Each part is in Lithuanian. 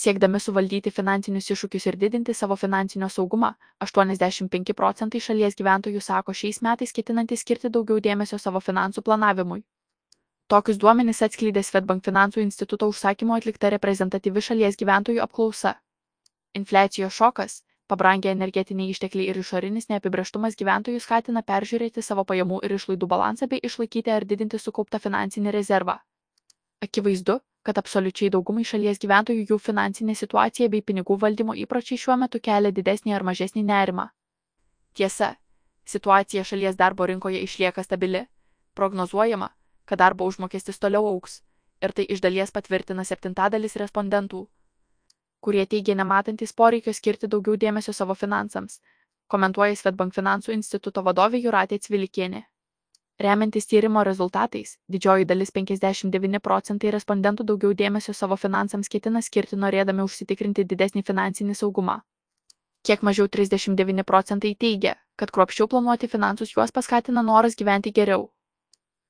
Siekdami suvaldyti finansinius iššūkius ir didinti savo finansinio saugumą, 85 procentai šalies gyventojų sako šiais metais ketinantys skirti daugiau dėmesio savo finansų planavimui. Tokius duomenys atskleidė Svetbank finansų instituto užsakymu atlikta reprezentatyvi šalies gyventojų apklausa. Infliacijos šokas, pabrangę energetiniai ištekliai ir išorinis neapibrieštumas gyventojų skatina peržiūrėti savo pajamų ir išlaidų balansą bei išlaikyti ar didinti sukauptą finansinį rezervą. Akivaizdu, kad absoliučiai daugumai šalies gyventojų jų finansinė situacija bei pinigų valdymo įpročiai šiuo metu kelia didesnį ar mažesnį nerimą. Tiesa, situacija šalies darbo rinkoje išlieka stabili, prognozuojama, kad darbo užmokestis toliau auks ir tai iš dalies patvirtina septintadalis respondentų, kurie teigia nematantis poreikio skirti daugiau dėmesio savo finansams, komentuoja Svetbank finansų instituto vadovė Juratė Cvilikienė. Remiantis tyrimo rezultatais, didžioji dalis 59 procentai respondentų daugiau dėmesio savo finansams ketina skirti norėdami užsitikrinti didesnį finansinį saugumą. Kiek mažiau 39 procentai teigia, kad kruopščiau planuoti finansus juos paskatina noras gyventi geriau.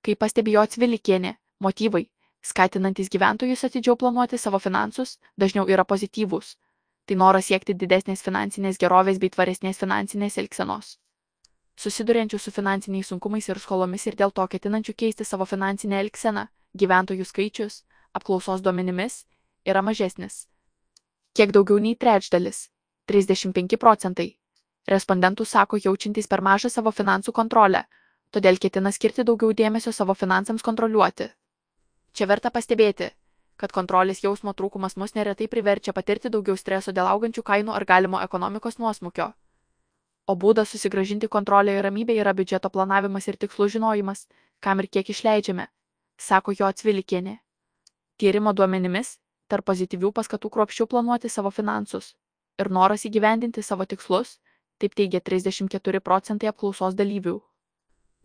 Kaip pastebėjo Cvilikienė, motyvai, skatinantis gyventojus atidžiau planuoti savo finansus, dažniau yra pozityvūs. Tai noras siekti didesnės finansinės gerovės bei tvaresnės finansinės elgsenos susiduriančių su finansiniais sunkumais ir skolomis ir dėl to ketinančių keisti savo finansinę elgseną, gyventojų skaičius, apklausos duomenimis, yra mažesnis. Kiek daugiau nei trečdalis - 35 procentai - respondentų sako jaučiantys per mažą savo finansų kontrolę, todėl ketina skirti daugiau dėmesio savo finansams kontroliuoti. Čia verta pastebėti, kad kontrolės jausmo trūkumas mus neretai priverčia patirti daugiau streso dėl augančių kainų ar galimo ekonomikos nuosmukio o būdas susigražinti kontrolę ir ramybę yra biudžeto planavimas ir tikslų žinojimas, kam ir kiek išleidžiame, sako jo atsvilikienė. Tyrimo duomenimis, tarp pozityvių paskatų kruopščiau planuoti savo finansus ir noras įgyvendinti savo tikslus, taip teigia 34 procentai apklausos dalyvių.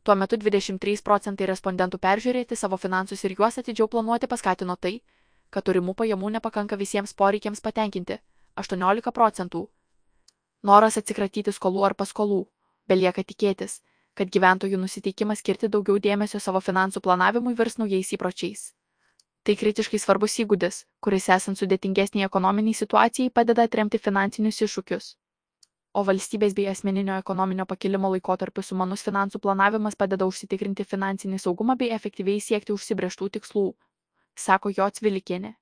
Tuo metu 23 procentai respondentų peržiūrėti savo finansus ir juos atidžiau planuoti paskatino tai, kad turimų pajamų nepakanka visiems poreikiams patenkinti - 18 procentų noras atsikratyti skolų ar paskolų, belieka tikėtis, kad gyventojų nusiteikimas skirti daugiau dėmesio savo finansų planavimui virs naujais įpročiais. Tai kritiškai svarbus įgūdis, kuris esant sudėtingesniai ekonominiai situacijai padeda atremti finansinius iššūkius. O valstybės bei asmeninio ekonominio pakilimo laikotarpiu sumanus finansų planavimas padeda užsitikrinti finansinį saugumą bei efektyviai siekti užsibrieštų tikslų, sako jo Cvilikienė.